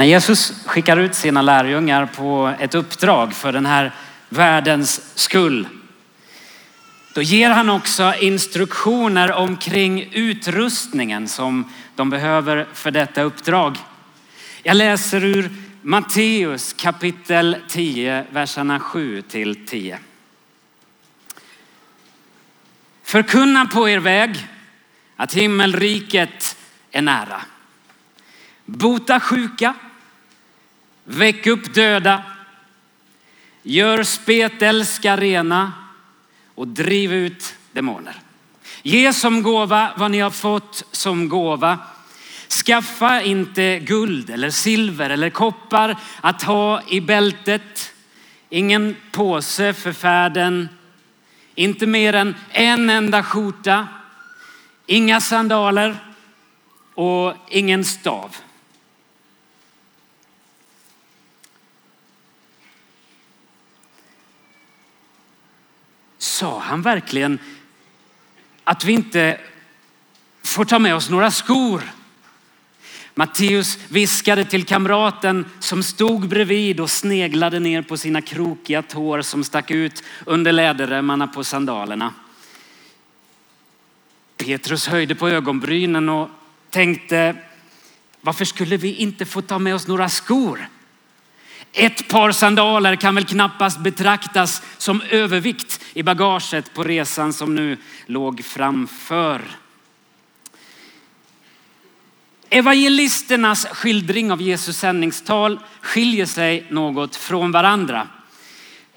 När Jesus skickar ut sina lärjungar på ett uppdrag för den här världens skull, då ger han också instruktioner omkring utrustningen som de behöver för detta uppdrag. Jag läser ur Matteus kapitel 10, verserna 7 till 10. Förkunna på er väg att himmelriket är nära. Bota sjuka, väck upp döda, gör spetälska rena och driv ut demoner. Ge som gåva vad ni har fått som gåva. Skaffa inte guld eller silver eller koppar att ha i bältet. Ingen påse för färden. Inte mer än en enda skjorta. Inga sandaler och ingen stav. Sa han verkligen att vi inte får ta med oss några skor? Matteus viskade till kamraten som stod bredvid och sneglade ner på sina krokiga tår som stack ut under läderremmarna på sandalerna. Petrus höjde på ögonbrynen och tänkte, varför skulle vi inte få ta med oss några skor? Ett par sandaler kan väl knappast betraktas som övervikt i bagaget på resan som nu låg framför. Evangelisternas skildring av Jesus sändningstal skiljer sig något från varandra.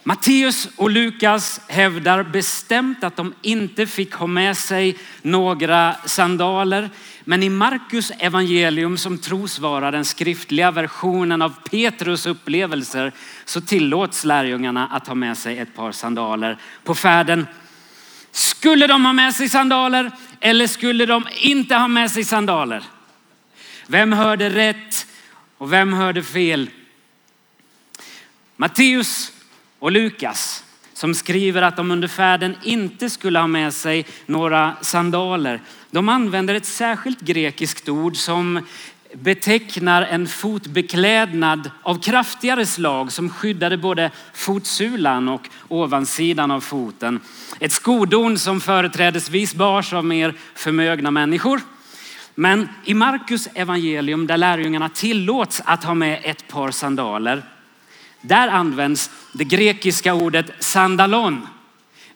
Matteus och Lukas hävdar bestämt att de inte fick ha med sig några sandaler. Men i Markus evangelium som tros vara den skriftliga versionen av Petrus upplevelser så tillåts lärjungarna att ha med sig ett par sandaler på färden. Skulle de ha med sig sandaler eller skulle de inte ha med sig sandaler? Vem hörde rätt och vem hörde fel? Matteus och Lukas som skriver att de under färden inte skulle ha med sig några sandaler. De använder ett särskilt grekiskt ord som betecknar en fotbeklädnad av kraftigare slag som skyddade både fotsulan och ovansidan av foten. Ett skodon som företrädesvis bars av mer förmögna människor. Men i Markus evangelium där lärjungarna tillåts att ha med ett par sandaler, där används det grekiska ordet sandalon,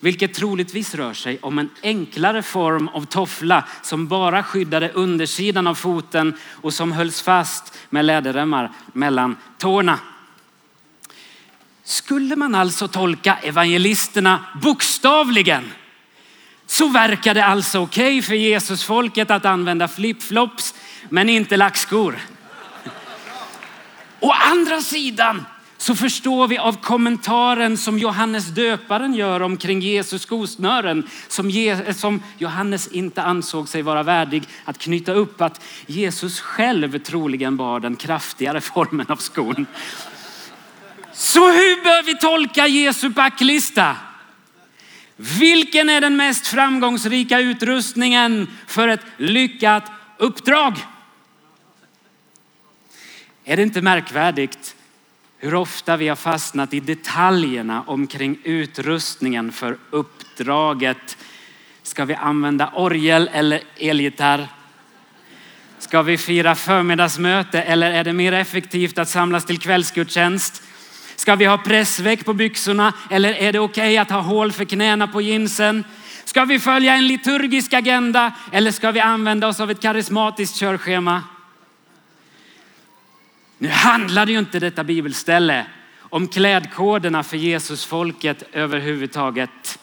vilket troligtvis rör sig om en enklare form av toffla som bara skyddade undersidan av foten och som hölls fast med läderremmar mellan tårna. Skulle man alltså tolka evangelisterna bokstavligen så verkar det alltså okej okay för Jesusfolket att använda flipflops men inte lackskor. Å andra sidan så förstår vi av kommentaren som Johannes döparen gör omkring Jesus skosnören som, Johannes inte ansåg sig vara värdig att knyta upp att Jesus själv troligen bar den kraftigare formen av skon. Så hur bör vi tolka Jesu backlista? Vilken är den mest framgångsrika utrustningen för ett lyckat uppdrag? Är det inte märkvärdigt hur ofta vi har fastnat i detaljerna omkring utrustningen för uppdraget? Ska vi använda orgel eller elgitarr? Ska vi fira förmiddagsmöte eller är det mer effektivt att samlas till kvällsgudstjänst? Ska vi ha pressväck på byxorna eller är det okej okay att ha hål för knäna på jeansen? Ska vi följa en liturgisk agenda eller ska vi använda oss av ett karismatiskt körschema? Nu handlade ju inte detta bibelställe om klädkoderna för Jesusfolket överhuvudtaget.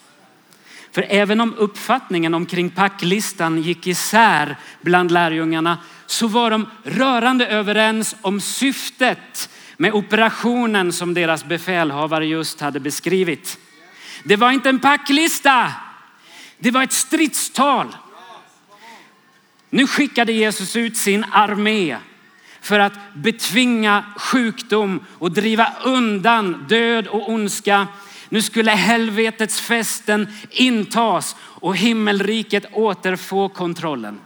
För även om uppfattningen omkring packlistan gick isär bland lärjungarna så var de rörande överens om syftet med operationen som deras befälhavare just hade beskrivit. Det var inte en packlista. Det var ett stridstal. Nu skickade Jesus ut sin armé för att betvinga sjukdom och driva undan död och ondska. Nu skulle helvetets fästen intas och himmelriket återfå kontrollen.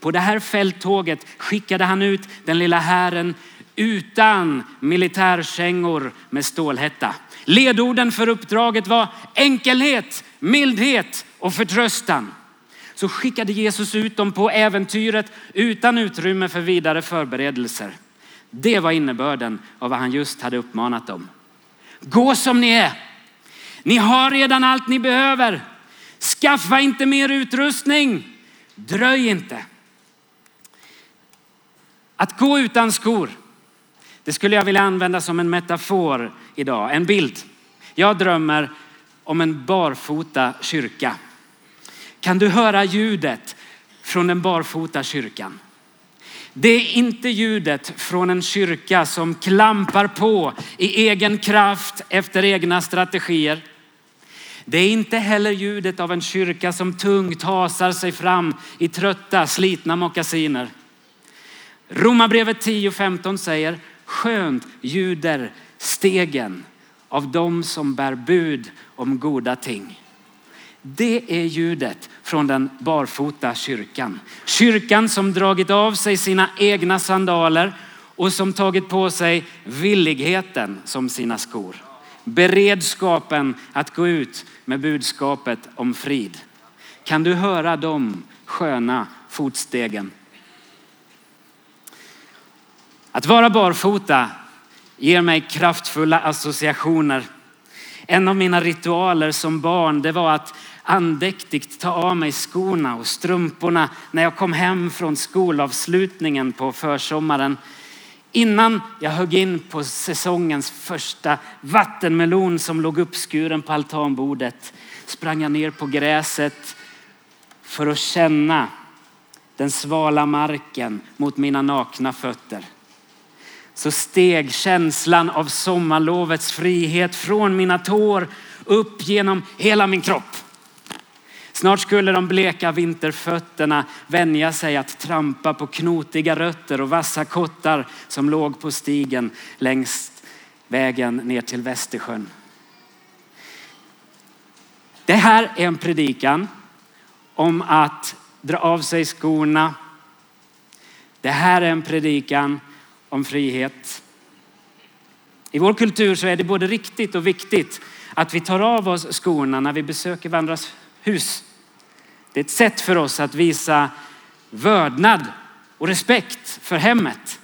På det här fälttåget skickade han ut den lilla hären utan militärkängor med stålhätta. Ledorden för uppdraget var enkelhet, mildhet och förtröstan. Så skickade Jesus ut dem på äventyret utan utrymme för vidare förberedelser. Det var innebörden av vad han just hade uppmanat dem. Gå som ni är. Ni har redan allt ni behöver. Skaffa inte mer utrustning. Dröj inte. Att gå utan skor, det skulle jag vilja använda som en metafor idag, en bild. Jag drömmer om en barfota kyrka. Kan du höra ljudet från den barfota kyrkan? Det är inte ljudet från en kyrka som klampar på i egen kraft efter egna strategier. Det är inte heller ljudet av en kyrka som tungt hasar sig fram i trötta, slitna mockasiner. Romarbrevet 10.15 säger skönt ljuder stegen av dem som bär bud om goda ting. Det är ljudet från den barfota kyrkan. Kyrkan som dragit av sig sina egna sandaler och som tagit på sig villigheten som sina skor. Beredskapen att gå ut med budskapet om frid. Kan du höra de sköna fotstegen? Att vara barfota ger mig kraftfulla associationer. En av mina ritualer som barn det var att andäktigt ta av mig skorna och strumporna när jag kom hem från skolavslutningen på försommaren. Innan jag högg in på säsongens första vattenmelon som låg uppskuren på altanbordet sprang jag ner på gräset för att känna den svala marken mot mina nakna fötter. Så steg känslan av sommarlovets frihet från mina tår upp genom hela min kropp. Snart skulle de bleka vinterfötterna vänja sig att trampa på knotiga rötter och vassa kottar som låg på stigen längs vägen ner till Västersjön. Det här är en predikan om att dra av sig skorna. Det här är en predikan om frihet. I vår kultur så är det både riktigt och viktigt att vi tar av oss skorna när vi besöker varandras hus. Det är ett sätt för oss att visa vördnad och respekt för hemmet.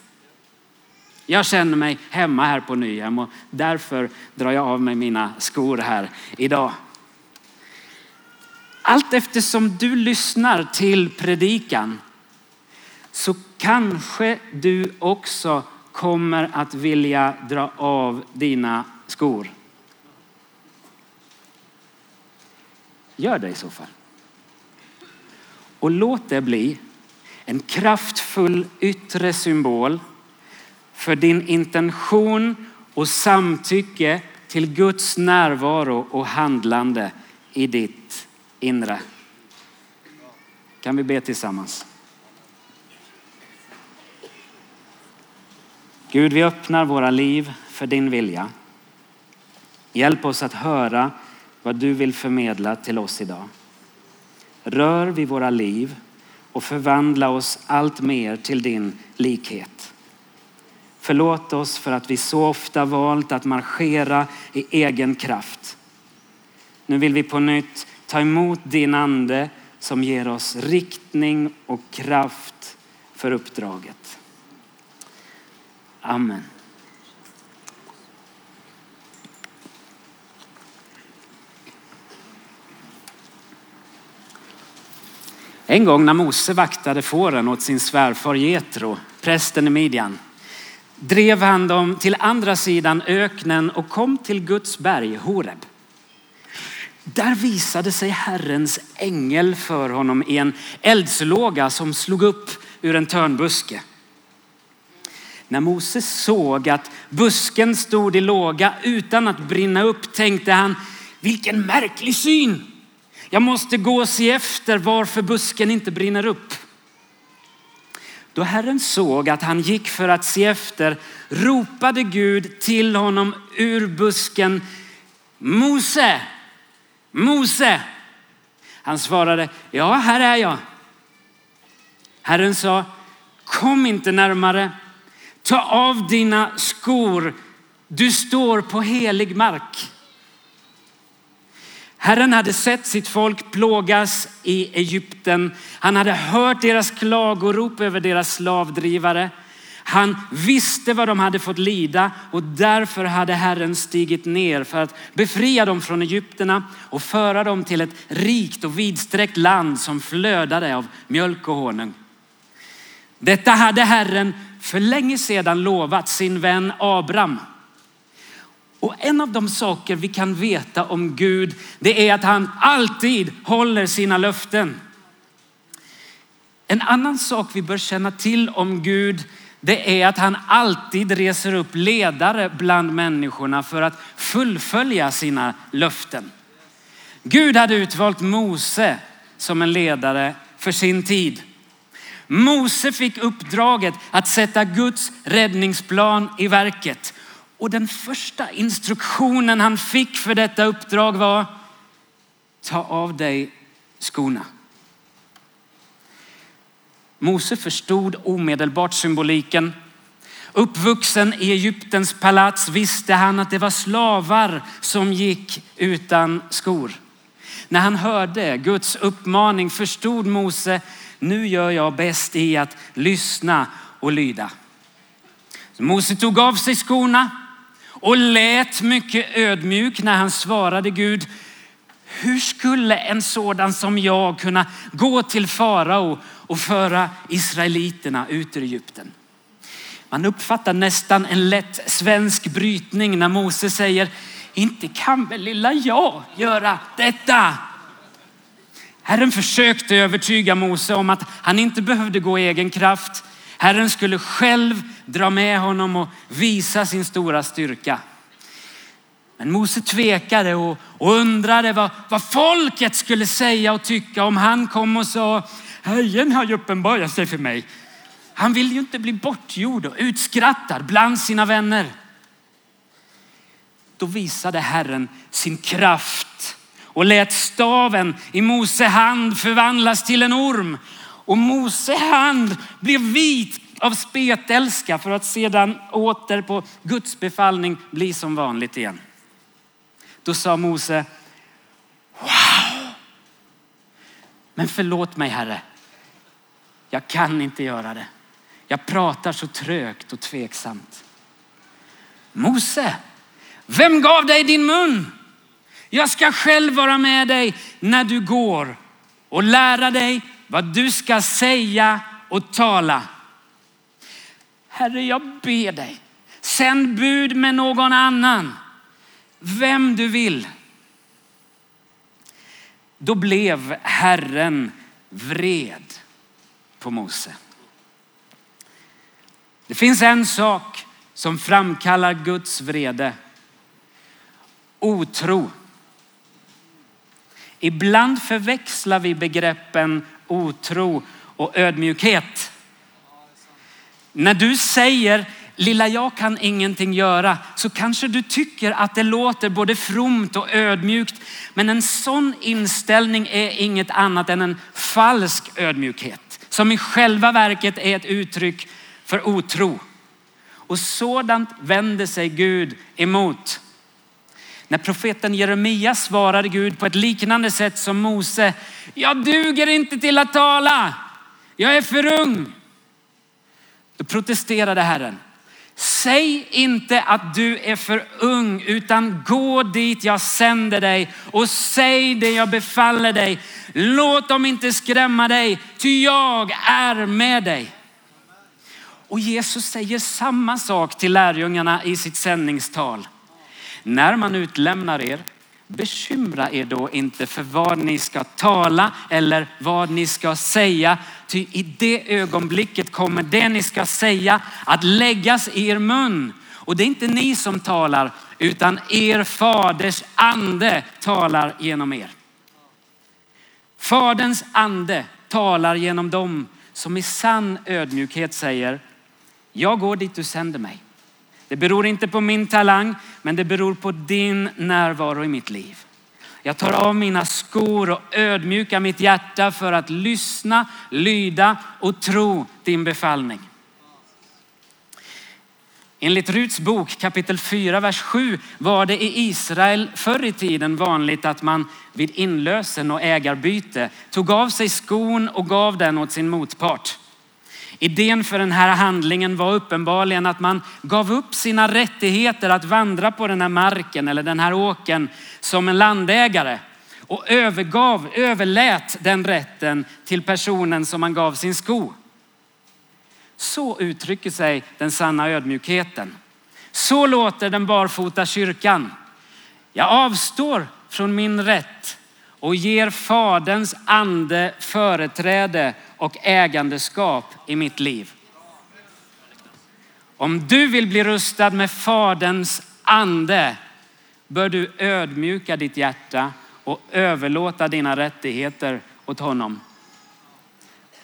Jag känner mig hemma här på Nyhem och därför drar jag av mig mina skor här idag. Allt eftersom du lyssnar till predikan så kanske du också kommer att vilja dra av dina skor. Gör det i så fall. Och låt det bli en kraftfull yttre symbol för din intention och samtycke till Guds närvaro och handlande i ditt inre. Kan vi be tillsammans? Gud, vi öppnar våra liv för din vilja. Hjälp oss att höra vad du vill förmedla till oss idag. Rör vid våra liv och förvandla oss allt mer till din likhet. Förlåt oss för att vi så ofta valt att marschera i egen kraft. Nu vill vi på nytt ta emot din ande som ger oss riktning och kraft för uppdraget. Amen. En gång när Mose vaktade fåren åt sin svärfar Jetro, prästen i Midjan, drev han dem till andra sidan öknen och kom till Guds berg Horeb. Där visade sig Herrens ängel för honom i en eldslåga som slog upp ur en törnbuske. När Mose såg att busken stod i låga utan att brinna upp tänkte han, vilken märklig syn. Jag måste gå och se efter varför busken inte brinner upp. Då Herren såg att han gick för att se efter ropade Gud till honom ur busken. Mose, Mose. Han svarade, ja här är jag. Herren sa, kom inte närmare. Ta av dina skor, du står på helig mark. Herren hade sett sitt folk plågas i Egypten. Han hade hört deras klagorop över deras slavdrivare. Han visste vad de hade fått lida och därför hade Herren stigit ner för att befria dem från Egypterna och föra dem till ett rikt och vidsträckt land som flödade av mjölk och honung. Detta hade Herren för länge sedan lovat sin vän Abraham. Och en av de saker vi kan veta om Gud, det är att han alltid håller sina löften. En annan sak vi bör känna till om Gud, det är att han alltid reser upp ledare bland människorna för att fullfölja sina löften. Gud hade utvalt Mose som en ledare för sin tid. Mose fick uppdraget att sätta Guds räddningsplan i verket. Och den första instruktionen han fick för detta uppdrag var ta av dig skorna. Mose förstod omedelbart symboliken. Uppvuxen i Egyptens palats visste han att det var slavar som gick utan skor. När han hörde Guds uppmaning förstod Mose, nu gör jag bäst i att lyssna och lyda. Så Mose tog av sig skorna och lät mycket ödmjuk när han svarade Gud, hur skulle en sådan som jag kunna gå till farao och föra israeliterna ut ur Egypten? Man uppfattar nästan en lätt svensk brytning när Mose säger, inte kan väl lilla jag göra detta? Herren försökte övertyga Mose om att han inte behövde gå i egen kraft. Herren skulle själv dra med honom och visa sin stora styrka. Men Mose tvekade och, och undrade vad, vad folket skulle säga och tycka om han kom och sa, Herren har ju uppenbarat sig för mig. Han vill ju inte bli bortgjord och utskrattad bland sina vänner. Då visade Herren sin kraft och lät staven i Mose hand förvandlas till en orm. Och Mose hand blev vit av spetälska för att sedan åter på Guds befallning bli som vanligt igen. Då sa Mose, wow! Men förlåt mig Herre, jag kan inte göra det. Jag pratar så trögt och tveksamt. Mose, vem gav dig din mun? Jag ska själv vara med dig när du går och lära dig vad du ska säga och tala. Herre, jag ber dig, sänd bud med någon annan, vem du vill. Då blev Herren vred på Mose. Det finns en sak som framkallar Guds vrede. Otro. Ibland förväxlar vi begreppen otro och ödmjukhet. När du säger lilla jag kan ingenting göra så kanske du tycker att det låter både fromt och ödmjukt. Men en sån inställning är inget annat än en falsk ödmjukhet som i själva verket är ett uttryck för otro. Och sådant vänder sig Gud emot. När profeten Jeremia svarade Gud på ett liknande sätt som Mose. Jag duger inte till att tala. Jag är för ung. Då protesterade Herren. Säg inte att du är för ung utan gå dit jag sänder dig och säg det jag befaller dig. Låt dem inte skrämma dig, ty jag är med dig. Och Jesus säger samma sak till lärjungarna i sitt sändningstal. När man utlämnar er, bekymra er då inte för vad ni ska tala eller vad ni ska säga. Ty i det ögonblicket kommer det ni ska säga att läggas i er mun. Och det är inte ni som talar, utan er faders ande talar genom er. Faderns ande talar genom dem som i sann ödmjukhet säger, jag går dit du sänder mig. Det beror inte på min talang, men det beror på din närvaro i mitt liv. Jag tar av mina skor och ödmjukar mitt hjärta för att lyssna, lyda och tro din befallning. Enligt Ruts bok kapitel 4, vers 7 var det i Israel förr i tiden vanligt att man vid inlösen och ägarbyte tog av sig skon och gav den åt sin motpart. Idén för den här handlingen var uppenbarligen att man gav upp sina rättigheter att vandra på den här marken eller den här åken som en landägare och övergav, överlät den rätten till personen som man gav sin sko. Så uttrycker sig den sanna ödmjukheten. Så låter den barfota kyrkan. Jag avstår från min rätt och ger Faderns ande företräde och ägandeskap i mitt liv. Om du vill bli rustad med Faderns ande bör du ödmjuka ditt hjärta och överlåta dina rättigheter åt honom.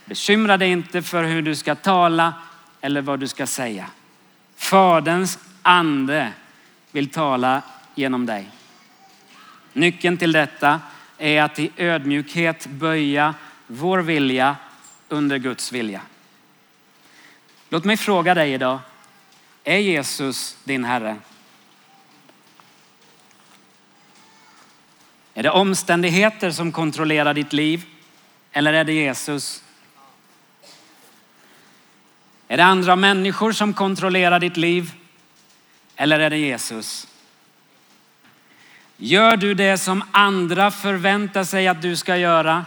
Bekymra dig inte för hur du ska tala eller vad du ska säga. Faderns ande vill tala genom dig. Nyckeln till detta är att i ödmjukhet böja vår vilja under Guds vilja. Låt mig fråga dig idag. Är Jesus din Herre? Är det omständigheter som kontrollerar ditt liv? Eller är det Jesus? Är det andra människor som kontrollerar ditt liv? Eller är det Jesus? Gör du det som andra förväntar sig att du ska göra?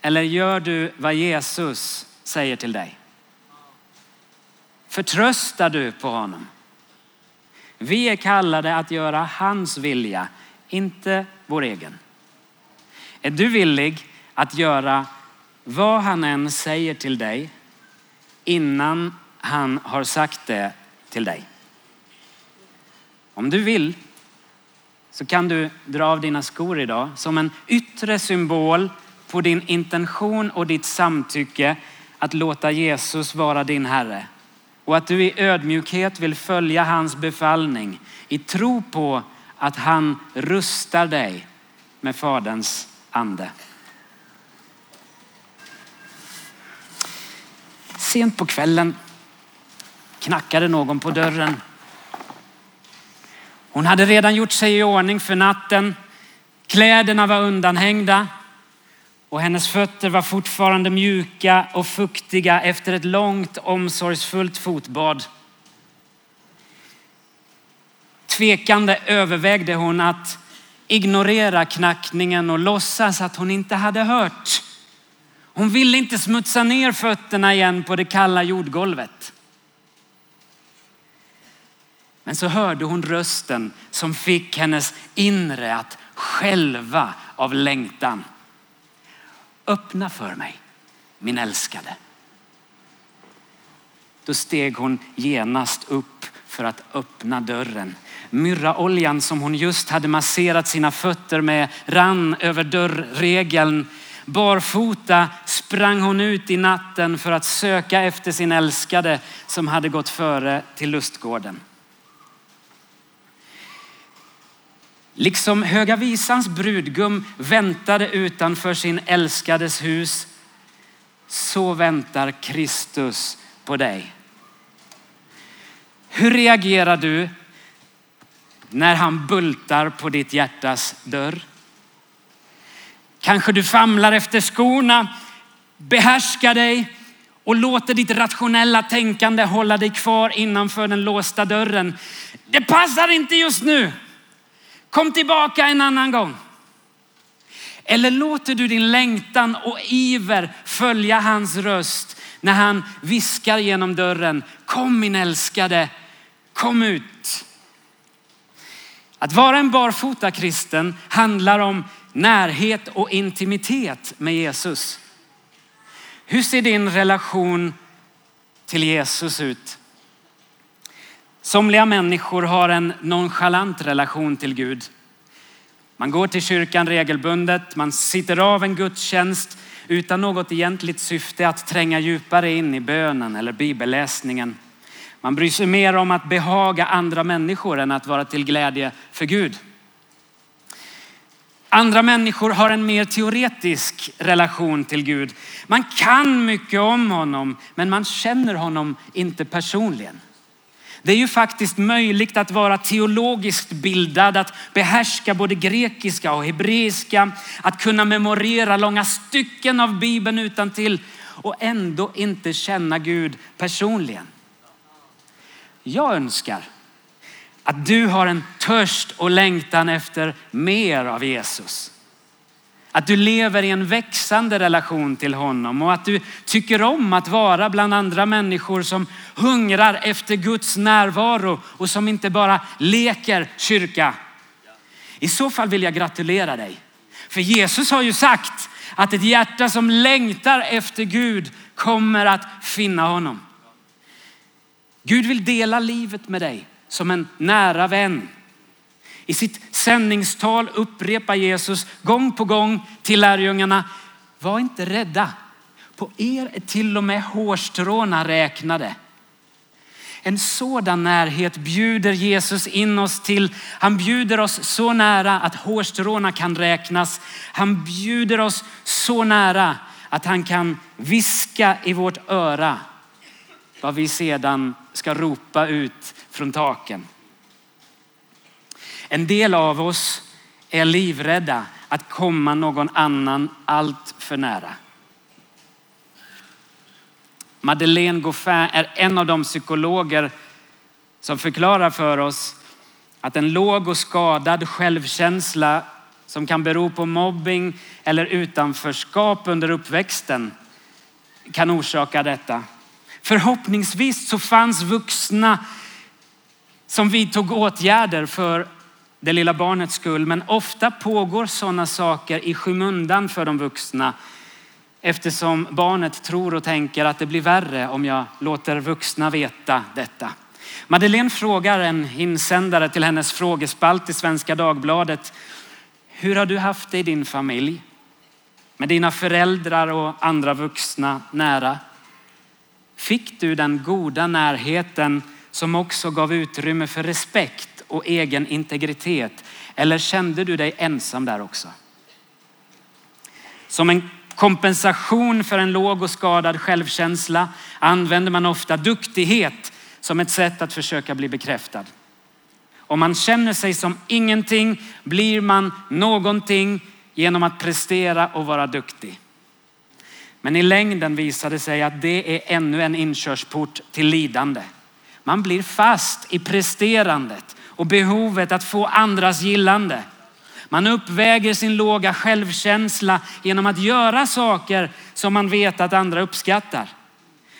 Eller gör du vad Jesus säger till dig? Förtröstar du på honom? Vi är kallade att göra hans vilja, inte vår egen. Är du villig att göra vad han än säger till dig innan han har sagt det till dig? Om du vill så kan du dra av dina skor idag som en yttre symbol på din intention och ditt samtycke att låta Jesus vara din Herre. Och att du i ödmjukhet vill följa hans befallning i tro på att han rustar dig med Faderns ande. Sent på kvällen knackade någon på dörren. Hon hade redan gjort sig i ordning för natten. Kläderna var undanhängda och hennes fötter var fortfarande mjuka och fuktiga efter ett långt omsorgsfullt fotbad. Tvekande övervägde hon att ignorera knackningen och låtsas att hon inte hade hört. Hon ville inte smutsa ner fötterna igen på det kalla jordgolvet. Men så hörde hon rösten som fick hennes inre att skälva av längtan. Öppna för mig, min älskade. Då steg hon genast upp för att öppna dörren. Myrraoljan som hon just hade masserat sina fötter med rann över dörrregeln. Barfota sprang hon ut i natten för att söka efter sin älskade som hade gått före till lustgården. Liksom Höga Visans brudgum väntade utanför sin älskades hus, så väntar Kristus på dig. Hur reagerar du när han bultar på ditt hjärtas dörr? Kanske du famlar efter skorna, behärskar dig och låter ditt rationella tänkande hålla dig kvar innanför den låsta dörren. Det passar inte just nu. Kom tillbaka en annan gång. Eller låter du din längtan och iver följa hans röst när han viskar genom dörren. Kom min älskade, kom ut. Att vara en barfota kristen handlar om närhet och intimitet med Jesus. Hur ser din relation till Jesus ut? Somliga människor har en nonchalant relation till Gud. Man går till kyrkan regelbundet, man sitter av en gudstjänst utan något egentligt syfte att tränga djupare in i bönen eller bibelläsningen. Man bryr sig mer om att behaga andra människor än att vara till glädje för Gud. Andra människor har en mer teoretisk relation till Gud. Man kan mycket om honom, men man känner honom inte personligen. Det är ju faktiskt möjligt att vara teologiskt bildad, att behärska både grekiska och hebreiska, att kunna memorera långa stycken av Bibeln utan till och ändå inte känna Gud personligen. Jag önskar att du har en törst och längtan efter mer av Jesus. Att du lever i en växande relation till honom och att du tycker om att vara bland andra människor som hungrar efter Guds närvaro och som inte bara leker kyrka. I så fall vill jag gratulera dig. För Jesus har ju sagt att ett hjärta som längtar efter Gud kommer att finna honom. Gud vill dela livet med dig som en nära vän. I sitt sändningstal upprepar Jesus gång på gång till lärjungarna, var inte rädda. På er är till och med hårstråna räknade. En sådan närhet bjuder Jesus in oss till. Han bjuder oss så nära att hårstråna kan räknas. Han bjuder oss så nära att han kan viska i vårt öra vad vi sedan ska ropa ut från taken. En del av oss är livrädda att komma någon annan allt för nära. Madeleine Goffin är en av de psykologer som förklarar för oss att en låg och skadad självkänsla som kan bero på mobbing eller utanförskap under uppväxten kan orsaka detta. Förhoppningsvis så fanns vuxna som vidtog åtgärder för det lilla barnets skull. Men ofta pågår sådana saker i skymundan för de vuxna eftersom barnet tror och tänker att det blir värre om jag låter vuxna veta detta. Madeleine frågar en insändare till hennes frågespalt i Svenska Dagbladet. Hur har du haft det i din familj? Med dina föräldrar och andra vuxna nära? Fick du den goda närheten som också gav utrymme för respekt och egen integritet? Eller kände du dig ensam där också? Som en kompensation för en låg och skadad självkänsla använder man ofta duktighet som ett sätt att försöka bli bekräftad. Om man känner sig som ingenting blir man någonting genom att prestera och vara duktig. Men i längden visar det sig att det är ännu en inkörsport till lidande. Man blir fast i presterandet och behovet att få andras gillande. Man uppväger sin låga självkänsla genom att göra saker som man vet att andra uppskattar.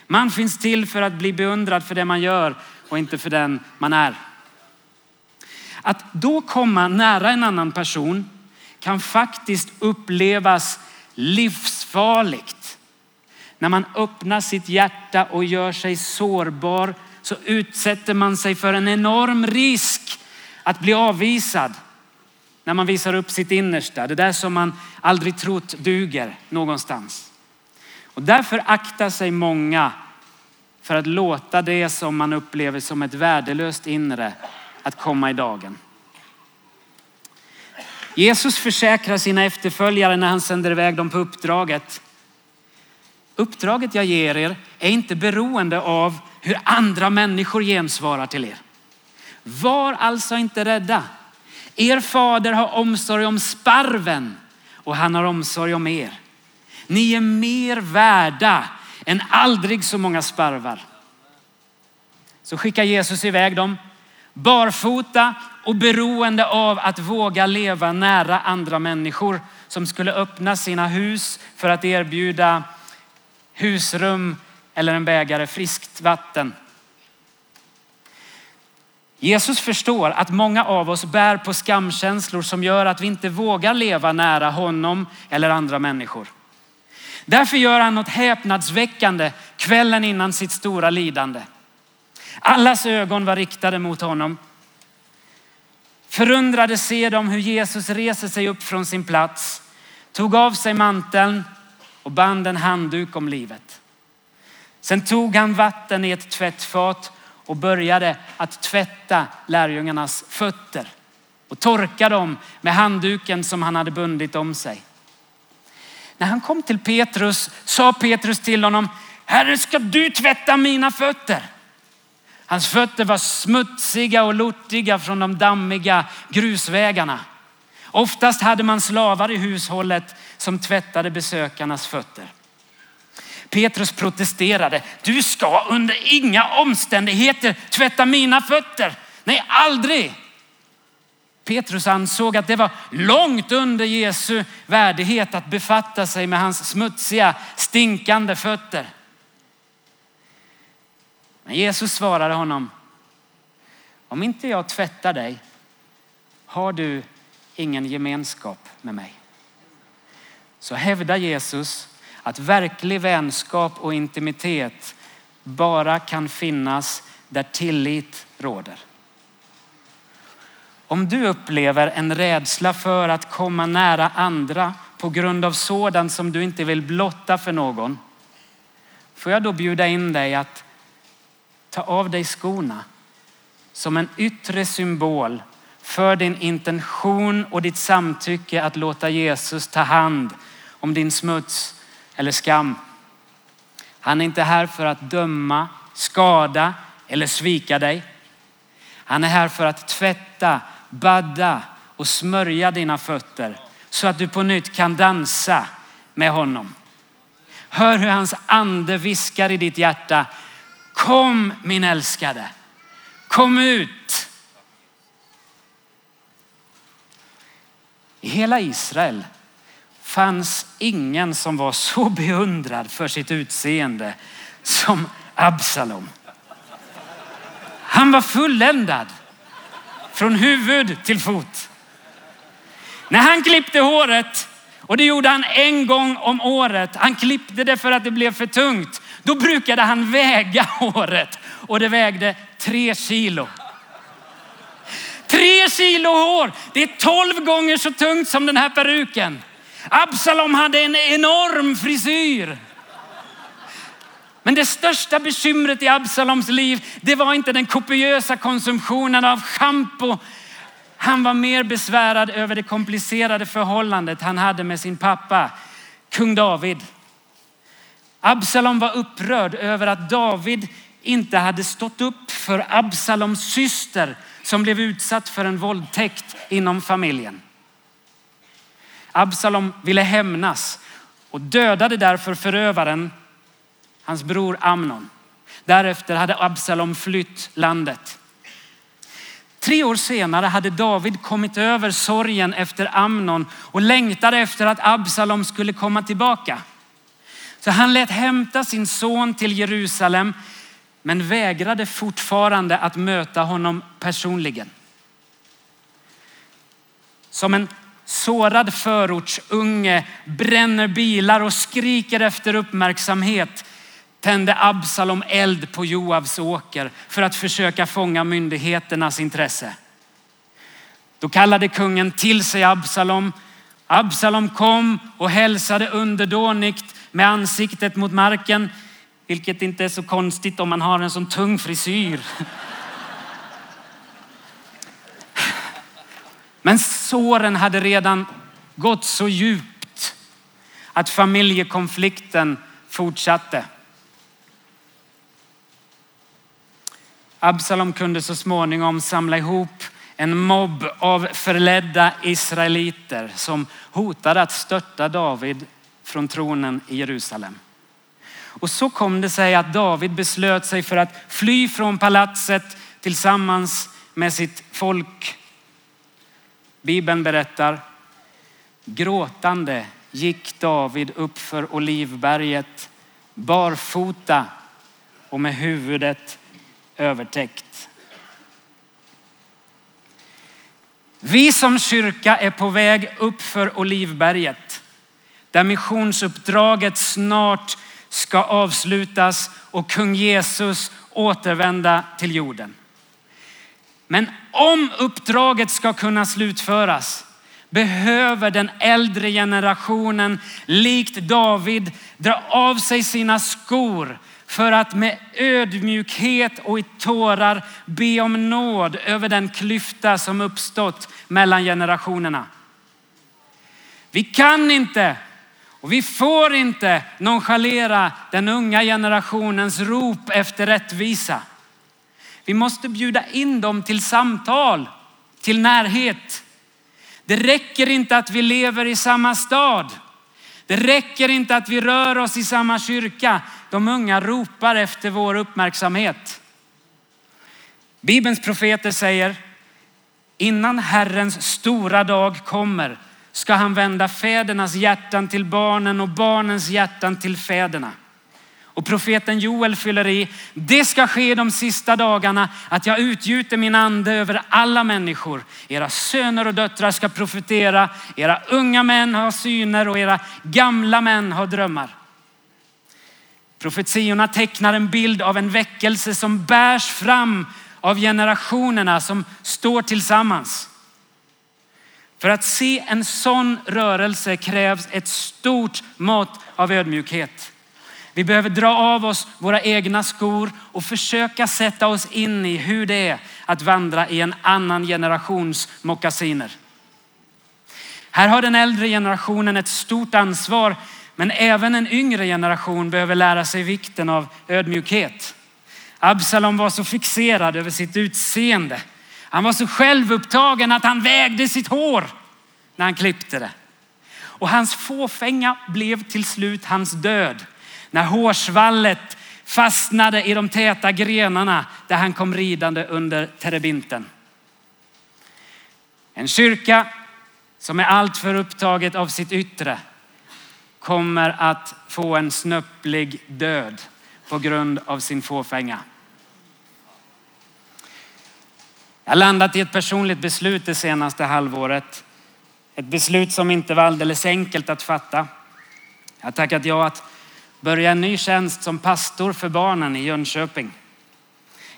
Man finns till för att bli beundrad för det man gör och inte för den man är. Att då komma nära en annan person kan faktiskt upplevas livsfarligt. När man öppnar sitt hjärta och gör sig sårbar så utsätter man sig för en enorm risk att bli avvisad när man visar upp sitt innersta. Det där som man aldrig trott duger någonstans. Och därför aktar sig många för att låta det som man upplever som ett värdelöst inre att komma i dagen. Jesus försäkrar sina efterföljare när han sänder iväg dem på uppdraget. Uppdraget jag ger er är inte beroende av hur andra människor gensvarar till er. Var alltså inte rädda. Er fader har omsorg om sparven och han har omsorg om er. Ni är mer värda än aldrig så många sparvar. Så skickar Jesus iväg dem barfota och beroende av att våga leva nära andra människor som skulle öppna sina hus för att erbjuda husrum eller en bägare friskt vatten. Jesus förstår att många av oss bär på skamkänslor som gör att vi inte vågar leva nära honom eller andra människor. Därför gör han något häpnadsväckande kvällen innan sitt stora lidande. Allas ögon var riktade mot honom. Förundrade ser de hur Jesus reser sig upp från sin plats, tog av sig manteln och band en handduk om livet. Sen tog han vatten i ett tvättfat och började att tvätta lärjungarnas fötter och torka dem med handduken som han hade bundit om sig. När han kom till Petrus sa Petrus till honom, Herre ska du tvätta mina fötter? Hans fötter var smutsiga och lortiga från de dammiga grusvägarna. Oftast hade man slavar i hushållet som tvättade besökarnas fötter. Petrus protesterade. Du ska under inga omständigheter tvätta mina fötter. Nej, aldrig. Petrus ansåg att det var långt under Jesu värdighet att befatta sig med hans smutsiga, stinkande fötter. Men Jesus svarade honom, om inte jag tvättar dig har du ingen gemenskap med mig. Så hävdar Jesus att verklig vänskap och intimitet bara kan finnas där tillit råder. Om du upplever en rädsla för att komma nära andra på grund av sådant som du inte vill blotta för någon, får jag då bjuda in dig att ta av dig skorna som en yttre symbol för din intention och ditt samtycke att låta Jesus ta hand om din smuts eller skam. Han är inte här för att döma, skada eller svika dig. Han är här för att tvätta, badda och smörja dina fötter så att du på nytt kan dansa med honom. Hör hur hans ande viskar i ditt hjärta. Kom min älskade, kom ut. I hela Israel fanns ingen som var så beundrad för sitt utseende som Absalom. Han var fulländad från huvud till fot. När han klippte håret, och det gjorde han en gång om året, han klippte det för att det blev för tungt. Då brukade han väga håret och det vägde tre kilo. Tre kilo hår, det är tolv gånger så tungt som den här peruken. Absalom hade en enorm frisyr. Men det största bekymret i Absaloms liv, det var inte den kopiösa konsumtionen av schampo. Han var mer besvärad över det komplicerade förhållandet han hade med sin pappa, kung David. Absalom var upprörd över att David inte hade stått upp för Absaloms syster som blev utsatt för en våldtäkt inom familjen. Absalom ville hämnas och dödade därför förövaren, hans bror Amnon. Därefter hade Absalom flytt landet. Tre år senare hade David kommit över sorgen efter Amnon och längtade efter att Absalom skulle komma tillbaka. Så han lät hämta sin son till Jerusalem men vägrade fortfarande att möta honom personligen. Som en sårad förortsunge bränner bilar och skriker efter uppmärksamhet tände Absalom eld på Joabs åker för att försöka fånga myndigheternas intresse. Då kallade kungen till sig Absalom. Absalom kom och hälsade underdånigt med ansiktet mot marken, vilket inte är så konstigt om man har en sån tung frisyr. Men såren hade redan gått så djupt att familjekonflikten fortsatte. Absalom kunde så småningom samla ihop en mobb av förledda israeliter som hotade att störta David från tronen i Jerusalem. Och så kom det sig att David beslöt sig för att fly från palatset tillsammans med sitt folk Bibeln berättar, gråtande gick David upp för Olivberget barfota och med huvudet övertäckt. Vi som kyrka är på väg upp för Olivberget där missionsuppdraget snart ska avslutas och kung Jesus återvända till jorden. Men om uppdraget ska kunna slutföras behöver den äldre generationen likt David dra av sig sina skor för att med ödmjukhet och i tårar be om nåd över den klyfta som uppstått mellan generationerna. Vi kan inte och vi får inte nonchalera den unga generationens rop efter rättvisa. Vi måste bjuda in dem till samtal, till närhet. Det räcker inte att vi lever i samma stad. Det räcker inte att vi rör oss i samma kyrka. De unga ropar efter vår uppmärksamhet. Bibelns profeter säger, innan Herrens stora dag kommer ska han vända fädernas hjärtan till barnen och barnens hjärtan till fäderna. Och profeten Joel fyller i, det ska ske de sista dagarna att jag utgjuter min ande över alla människor. Era söner och döttrar ska profetera, era unga män har syner och era gamla män har drömmar. Profetiorna tecknar en bild av en väckelse som bärs fram av generationerna som står tillsammans. För att se en sån rörelse krävs ett stort mått av ödmjukhet. Vi behöver dra av oss våra egna skor och försöka sätta oss in i hur det är att vandra i en annan generations mockasiner. Här har den äldre generationen ett stort ansvar, men även en yngre generation behöver lära sig vikten av ödmjukhet. Absalom var så fixerad över sitt utseende. Han var så självupptagen att han vägde sitt hår när han klippte det. Och hans fåfänga blev till slut hans död när hårsvallet fastnade i de täta grenarna där han kom ridande under terebinten. En kyrka som är alltför upptaget av sitt yttre kommer att få en snöplig död på grund av sin fåfänga. Jag har landat i ett personligt beslut det senaste halvåret. Ett beslut som inte var alldeles enkelt att fatta. Jag har tackat ja att börja en ny tjänst som pastor för barnen i Jönköping.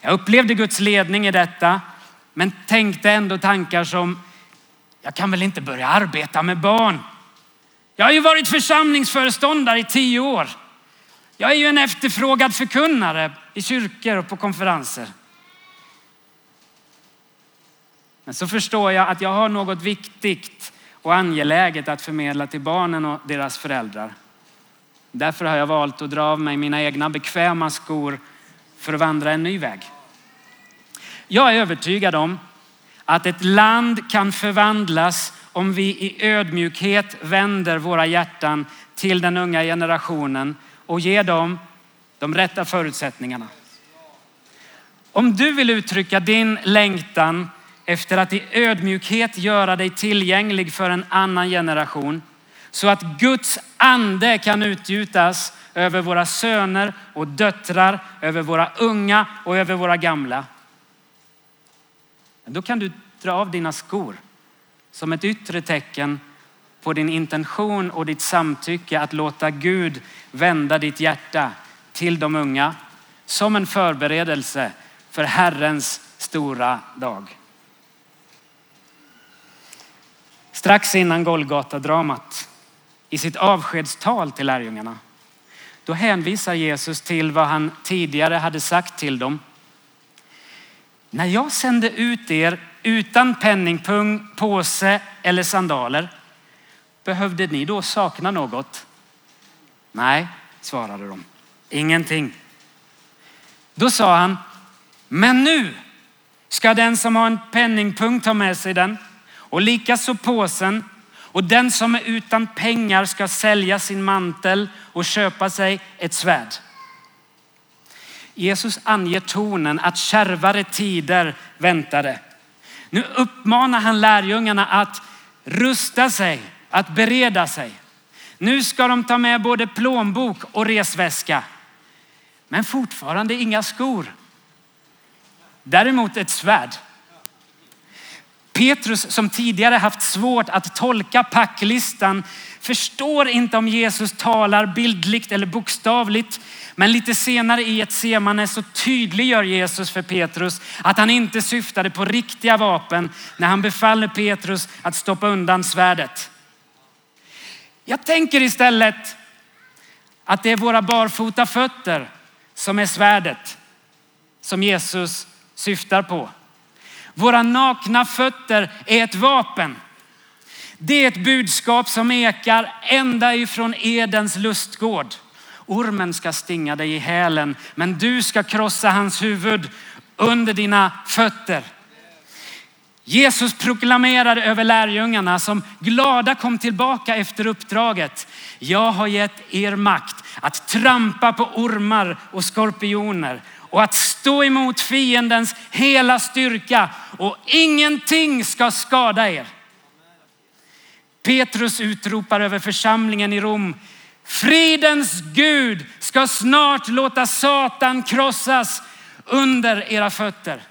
Jag upplevde Guds ledning i detta, men tänkte ändå tankar som, jag kan väl inte börja arbeta med barn. Jag har ju varit församlingsföreståndare i tio år. Jag är ju en efterfrågad förkunnare i kyrkor och på konferenser. Men så förstår jag att jag har något viktigt och angeläget att förmedla till barnen och deras föräldrar. Därför har jag valt att dra av mig mina egna bekväma skor för att vandra en ny väg. Jag är övertygad om att ett land kan förvandlas om vi i ödmjukhet vänder våra hjärtan till den unga generationen och ger dem de rätta förutsättningarna. Om du vill uttrycka din längtan efter att i ödmjukhet göra dig tillgänglig för en annan generation så att Guds ande kan utgjutas över våra söner och döttrar, över våra unga och över våra gamla. Då kan du dra av dina skor som ett yttre tecken på din intention och ditt samtycke att låta Gud vända ditt hjärta till de unga som en förberedelse för Herrens stora dag. Strax innan Golgata-dramat i sitt avskedstal till lärjungarna. Då hänvisar Jesus till vad han tidigare hade sagt till dem. När jag sände ut er utan penningpung, påse eller sandaler, behövde ni då sakna något? Nej, svarade de. Ingenting. Då sa han, men nu ska den som har en penningpung ta med sig den och likaså påsen och den som är utan pengar ska sälja sin mantel och köpa sig ett svärd. Jesus anger tonen att kärvare tider väntade. Nu uppmanar han lärjungarna att rusta sig, att bereda sig. Nu ska de ta med både plånbok och resväska. Men fortfarande inga skor. Däremot ett svärd. Petrus som tidigare haft svårt att tolka packlistan förstår inte om Jesus talar bildligt eller bokstavligt. Men lite senare i ett semane så tydliggör Jesus för Petrus att han inte syftade på riktiga vapen när han befaller Petrus att stoppa undan svärdet. Jag tänker istället att det är våra barfota fötter som är svärdet som Jesus syftar på. Våra nakna fötter är ett vapen. Det är ett budskap som ekar ända ifrån Edens lustgård. Ormen ska stinga dig i hälen, men du ska krossa hans huvud. under dina fötter. Jesus proklamerade över lärjungarna som glada kom tillbaka efter uppdraget. Jag har gett er makt att trampa på ormar och skorpioner och att stå emot fiendens hela styrka och ingenting ska skada er. Petrus utropar över församlingen i Rom. Fridens Gud ska snart låta Satan krossas under era fötter.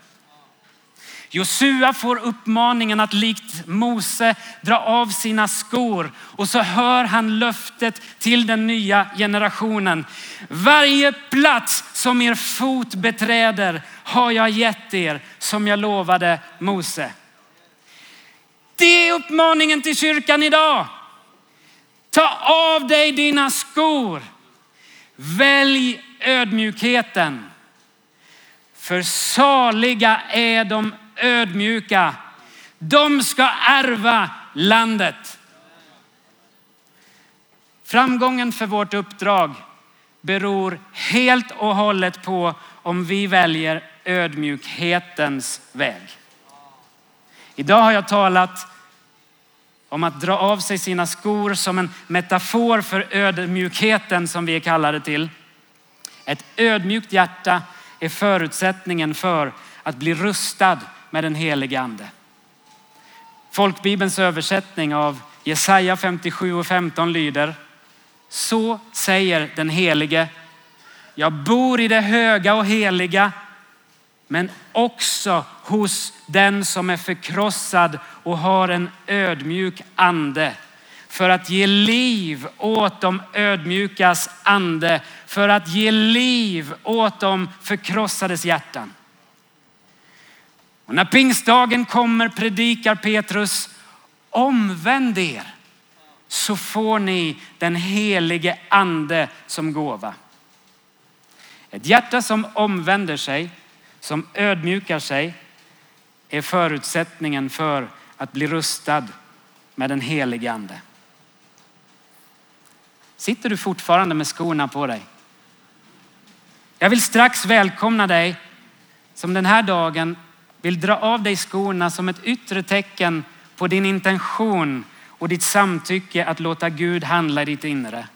Josua får uppmaningen att likt Mose dra av sina skor och så hör han löftet till den nya generationen. Varje plats som er fot beträder har jag gett er som jag lovade Mose. Det är uppmaningen till kyrkan idag. Ta av dig dina skor. Välj ödmjukheten. För saliga är de ödmjuka. De ska ärva landet. Framgången för vårt uppdrag beror helt och hållet på om vi väljer ödmjukhetens väg. Idag har jag talat om att dra av sig sina skor som en metafor för ödmjukheten som vi är kallade till. Ett ödmjukt hjärta är förutsättningen för att bli rustad med den helige ande. Folkbibelns översättning av Jesaja 57 och 15 lyder Så säger den helige. Jag bor i det höga och heliga men också hos den som är förkrossad och har en ödmjuk ande för att ge liv åt de ödmjukas ande, för att ge liv åt de förkrossades hjärtan. Och när pingstdagen kommer predikar Petrus, omvänd er så får ni den helige ande som gåva. Ett hjärta som omvänder sig, som ödmjukar sig, är förutsättningen för att bli rustad med den helige ande. Sitter du fortfarande med skorna på dig? Jag vill strax välkomna dig som den här dagen vill dra av dig skorna som ett yttre tecken på din intention och ditt samtycke att låta Gud handla i ditt inre.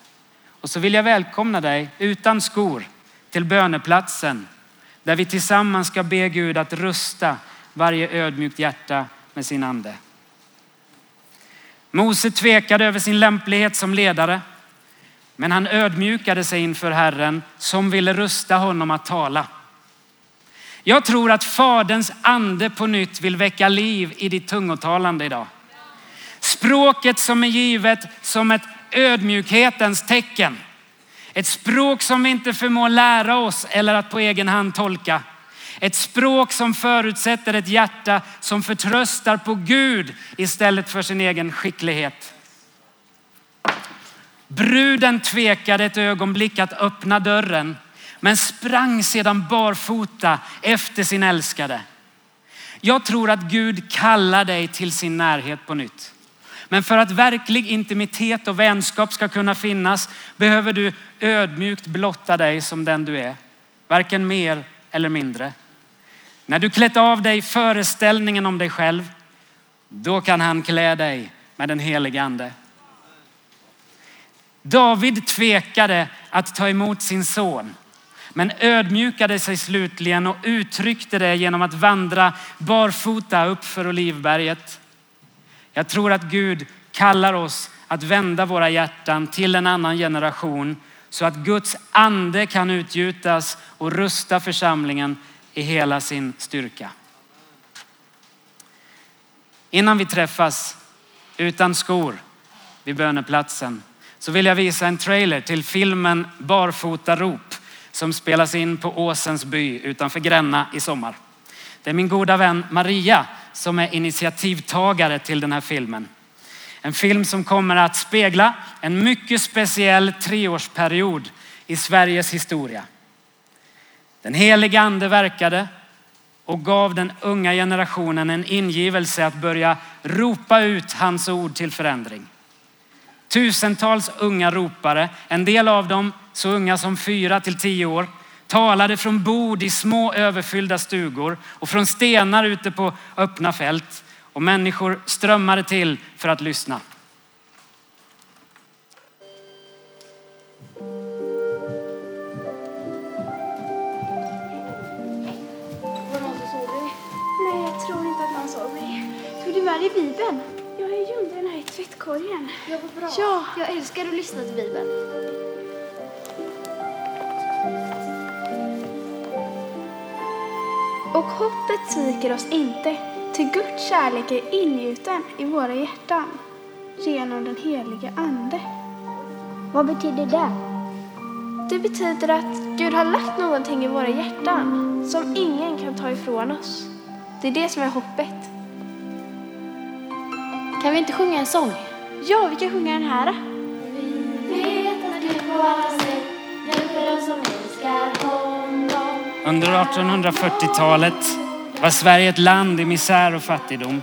Och så vill jag välkomna dig utan skor till böneplatsen där vi tillsammans ska be Gud att rusta varje ödmjukt hjärta med sin ande. Mose tvekade över sin lämplighet som ledare, men han ödmjukade sig inför Herren som ville rusta honom att tala. Jag tror att Faderns ande på nytt vill väcka liv i ditt tungotalande idag. Språket som är givet som ett ödmjukhetens tecken. Ett språk som vi inte förmår lära oss eller att på egen hand tolka. Ett språk som förutsätter ett hjärta som förtröstar på Gud istället för sin egen skicklighet. Bruden tvekade ett ögonblick att öppna dörren men sprang sedan barfota efter sin älskade. Jag tror att Gud kallar dig till sin närhet på nytt. Men för att verklig intimitet och vänskap ska kunna finnas behöver du ödmjukt blotta dig som den du är. Varken mer eller mindre. När du klätt av dig föreställningen om dig själv, då kan han klä dig med den helige ande. David tvekade att ta emot sin son men ödmjukade sig slutligen och uttryckte det genom att vandra barfota upp för Olivberget. Jag tror att Gud kallar oss att vända våra hjärtan till en annan generation så att Guds ande kan utgjutas och rusta församlingen i hela sin styrka. Innan vi träffas utan skor vid böneplatsen så vill jag visa en trailer till filmen Barfota rop som spelas in på Åsens by utanför Gränna i sommar. Det är min goda vän Maria som är initiativtagare till den här filmen. En film som kommer att spegla en mycket speciell treårsperiod i Sveriges historia. Den heliga ande verkade och gav den unga generationen en ingivelse att börja ropa ut hans ord till förändring. Tusentals unga ropare, en del av dem så unga som fyra till tio år, talade från bord i små överfyllda stugor och från stenar ute på öppna fält. Och människor strömmade till för att lyssna. Var någon som såg dig? Nej, jag tror inte att någon såg mig. Tog du med dig Bibeln? Ja, jag gömde den här i tvättkorgen. Ja, vad bra. Ja. Jag älskar att lyssna till Bibeln. Och hoppet sviker oss inte, till Guds kärlek är ingjuten i våra hjärtan genom den helige Ande. Vad betyder det? Det betyder att Gud har lagt någonting i våra hjärtan som ingen kan ta ifrån oss. Det är det som är hoppet. Kan vi inte sjunga en sång? Ja, vi kan sjunga den här. vet att Gud på alla sätt under 1840-talet var Sverige ett land i misär och fattigdom.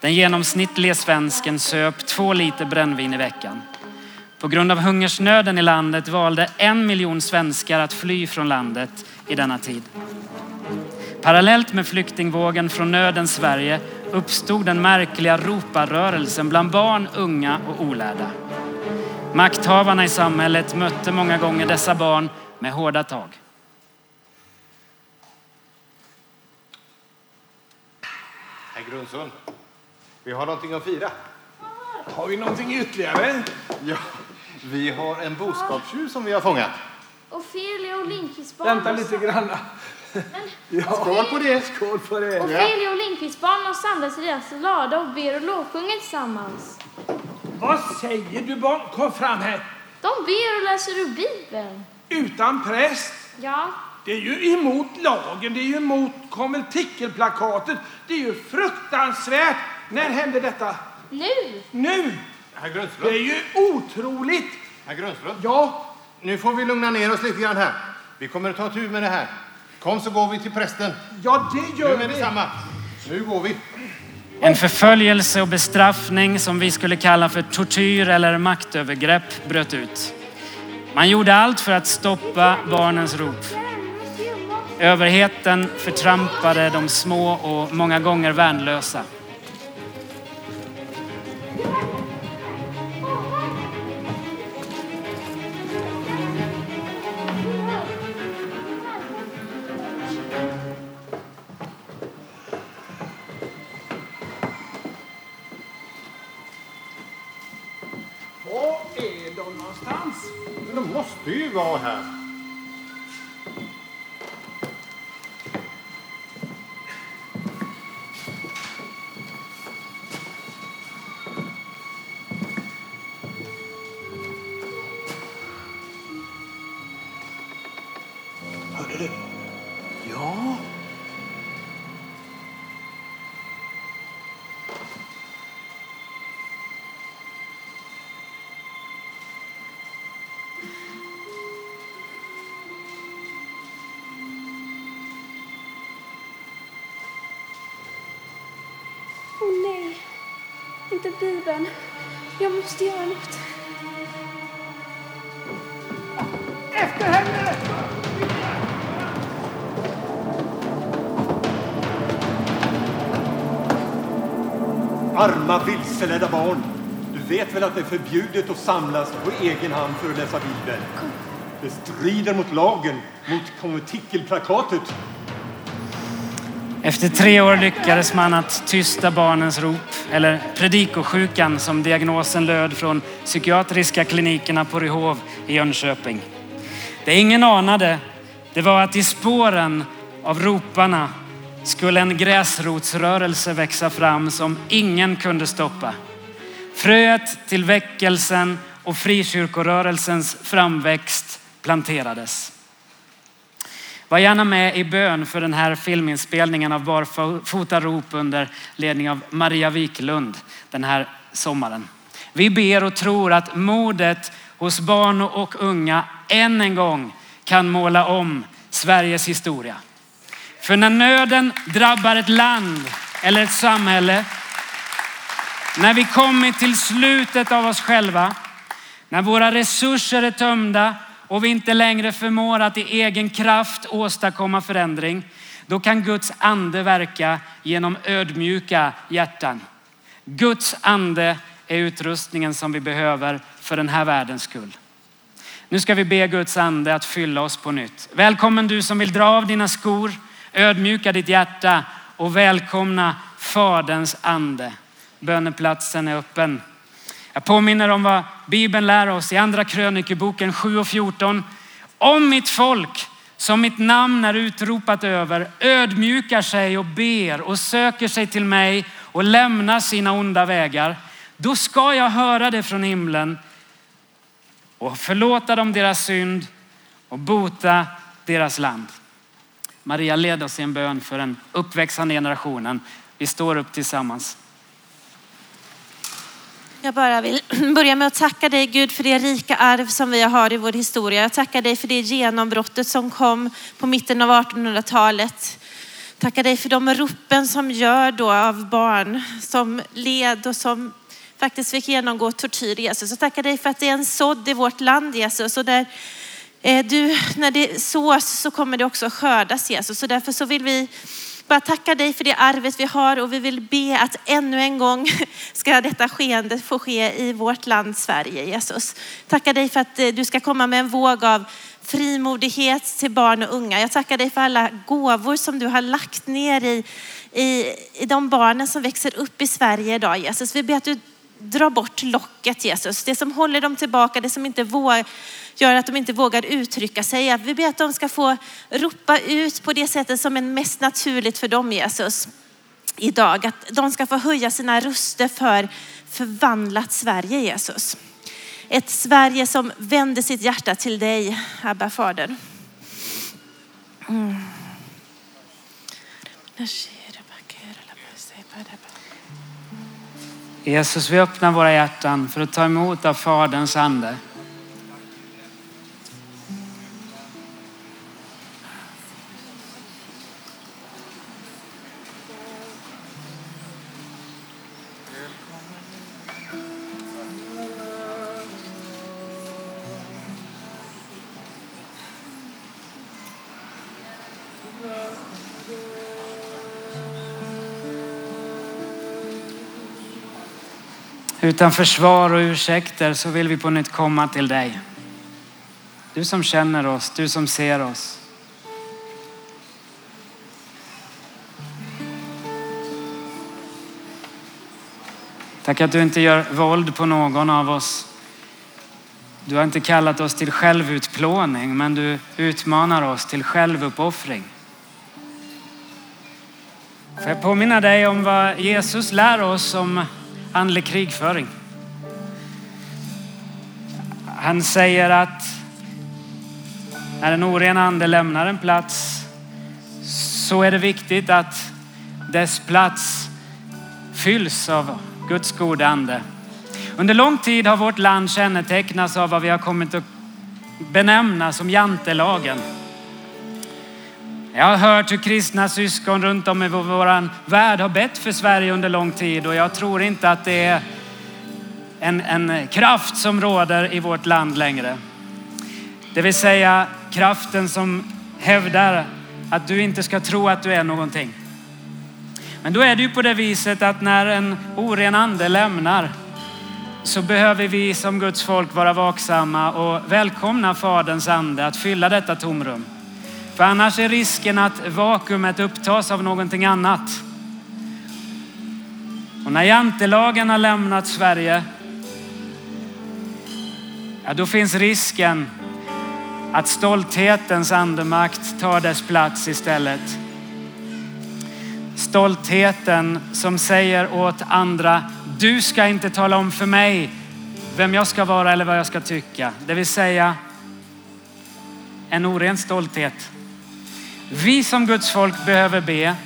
Den genomsnittlige svensken söp två liter brännvin i veckan. På grund av hungersnöden i landet valde en miljon svenskar att fly från landet i denna tid. Parallellt med flyktingvågen från nödens Sverige uppstod den märkliga roparrörelsen bland barn, unga och olärda. Makthavarna i samhället mötte många gånger dessa barn med hårda tag. Herr Grundsund, vi har någonting att fira. Har vi någonting ytterligare? Ja, vi har en boskapstjuv som vi har fångat. Ofelia och Lindqvistbarn. Vänta lite grann. Ja, Skål på det! skål på det. Ofelia och Lindqvistbarn har samlats i deras lada och ber och lovsjunger tillsammans. Vad säger du barn? Kom fram här. De ber och läser ur Bibeln. Utan präst. Ja, Det är ju emot lagen, det är ju emot konventikelplakatet. Det är ju fruktansvärt. När hände detta? nu. Nu! Herr Det Grundström, är ju otroligt. herr Grundström. Ja, Nu får vi lugna ner oss lite grann här. Vi kommer att ta tur med det här. Kom så går vi till prästen. ja det Nu gör med vi. detsamma. Nu går vi. En förföljelse och bestraffning som vi skulle kalla för tortyr eller maktövergrepp bröt ut. Man gjorde allt för att stoppa barnens rop. Överheten förtrampade de små och många gånger värnlösa. Måste ju måste göra något. Efter henne! Arma vilseledda barn. Du vet väl att det är förbjudet att samlas på egen hand för att läsa Bibeln? Det strider mot lagen, mot konventikelplakatet. Efter tre år lyckades man att tysta barnens rop, eller predikosjukan som diagnosen löd från psykiatriska klinikerna på Ryhov i Jönköping. Det ingen anade, det var att i spåren av roparna skulle en gräsrotsrörelse växa fram som ingen kunde stoppa. Fröet till väckelsen och frikyrkorörelsens framväxt planterades. Var gärna med i bön för den här filminspelningen av Barfota rop under ledning av Maria Wiklund den här sommaren. Vi ber och tror att modet hos barn och unga än en gång kan måla om Sveriges historia. För när nöden drabbar ett land eller ett samhälle, när vi kommit till slutet av oss själva, när våra resurser är tömda och vi inte längre förmår att i egen kraft åstadkomma förändring, då kan Guds ande verka genom ödmjuka hjärtan. Guds ande är utrustningen som vi behöver för den här världens skull. Nu ska vi be Guds ande att fylla oss på nytt. Välkommen du som vill dra av dina skor, ödmjuka ditt hjärta och välkomna Faderns ande. Böneplatsen är öppen. Jag påminner om vad Bibeln lär oss i andra krönikeboken 7 och 14. Om mitt folk som mitt namn är utropat över ödmjukar sig och ber och söker sig till mig och lämnar sina onda vägar, då ska jag höra det från himlen och förlåta dem deras synd och bota deras land. Maria led oss i en bön för den uppväxande generationen. Vi står upp tillsammans. Jag bara vill börja med att tacka dig Gud för det rika arv som vi har i vår historia. Jag tackar dig för det genombrottet som kom på mitten av 1800-talet. Tackar dig för de ropen som gör då av barn som led och som faktiskt fick genomgå tortyr Jesus. Jag tackar dig för att det är en sådd i vårt land Jesus. Och där eh, du, när det sås så kommer det också skördas Jesus. Så därför så vill vi bara tackar dig för det arvet vi har och vi vill be att ännu en gång ska detta skeende få ske i vårt land Sverige Jesus. Tackar dig för att eh, du ska komma med en våg av frimodighet till barn och unga. Jag tackar dig för alla gåvor som du har lagt ner i, i, i de barnen som växer upp i Sverige idag Jesus. Vi ber att du drar bort locket Jesus. Det som håller dem tillbaka, det som inte vågar, gör att de inte vågar uttrycka sig. Vi ber att de ska få ropa ut på det sättet som är mest naturligt för dem Jesus idag. Att de ska få höja sina röster för förvandlat Sverige Jesus. Ett Sverige som vänder sitt hjärta till dig, Abba Fader. Mm. Jesus, vi öppnar våra hjärtan för att ta emot av Faderns ande. Utan försvar och ursäkter så vill vi på nytt komma till dig. Du som känner oss, du som ser oss. Tack att du inte gör våld på någon av oss. Du har inte kallat oss till självutplåning, men du utmanar oss till självuppoffring. Får jag påminna dig om vad Jesus lär oss om andlig krigföring. Han säger att när en oren ande lämnar en plats så är det viktigt att dess plats fylls av Guds goda ande. Under lång tid har vårt land kännetecknats av vad vi har kommit att benämna som jantelagen. Jag har hört hur kristna syskon runt om i vår värld har bett för Sverige under lång tid och jag tror inte att det är en, en kraft som råder i vårt land längre. Det vill säga kraften som hävdar att du inte ska tro att du är någonting. Men då är det ju på det viset att när en oren ande lämnar så behöver vi som Guds folk vara vaksamma och välkomna Faderns ande att fylla detta tomrum. För annars är risken att vakuumet upptas av någonting annat. Och när jantelagen har lämnat Sverige, ja, då finns risken att stolthetens andemakt tar dess plats istället. Stoltheten som säger åt andra, du ska inte tala om för mig vem jag ska vara eller vad jag ska tycka. Det vill säga en oren stolthet. Vi som Guds folk behöver be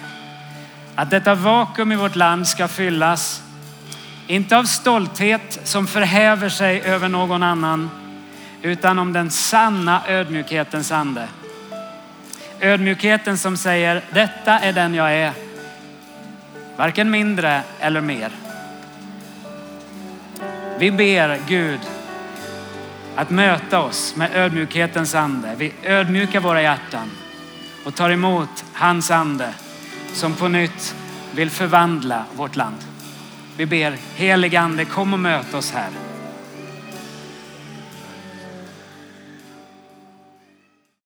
att detta vakuum i vårt land ska fyllas, inte av stolthet som förhäver sig över någon annan, utan om den sanna ödmjukhetens ande. Ödmjukheten som säger, detta är den jag är. Varken mindre eller mer. Vi ber Gud att möta oss med ödmjukhetens ande. Vi ödmjukar våra hjärtan och tar emot hans ande som på nytt vill förvandla vårt land. Vi ber helig ande kom och möt oss här.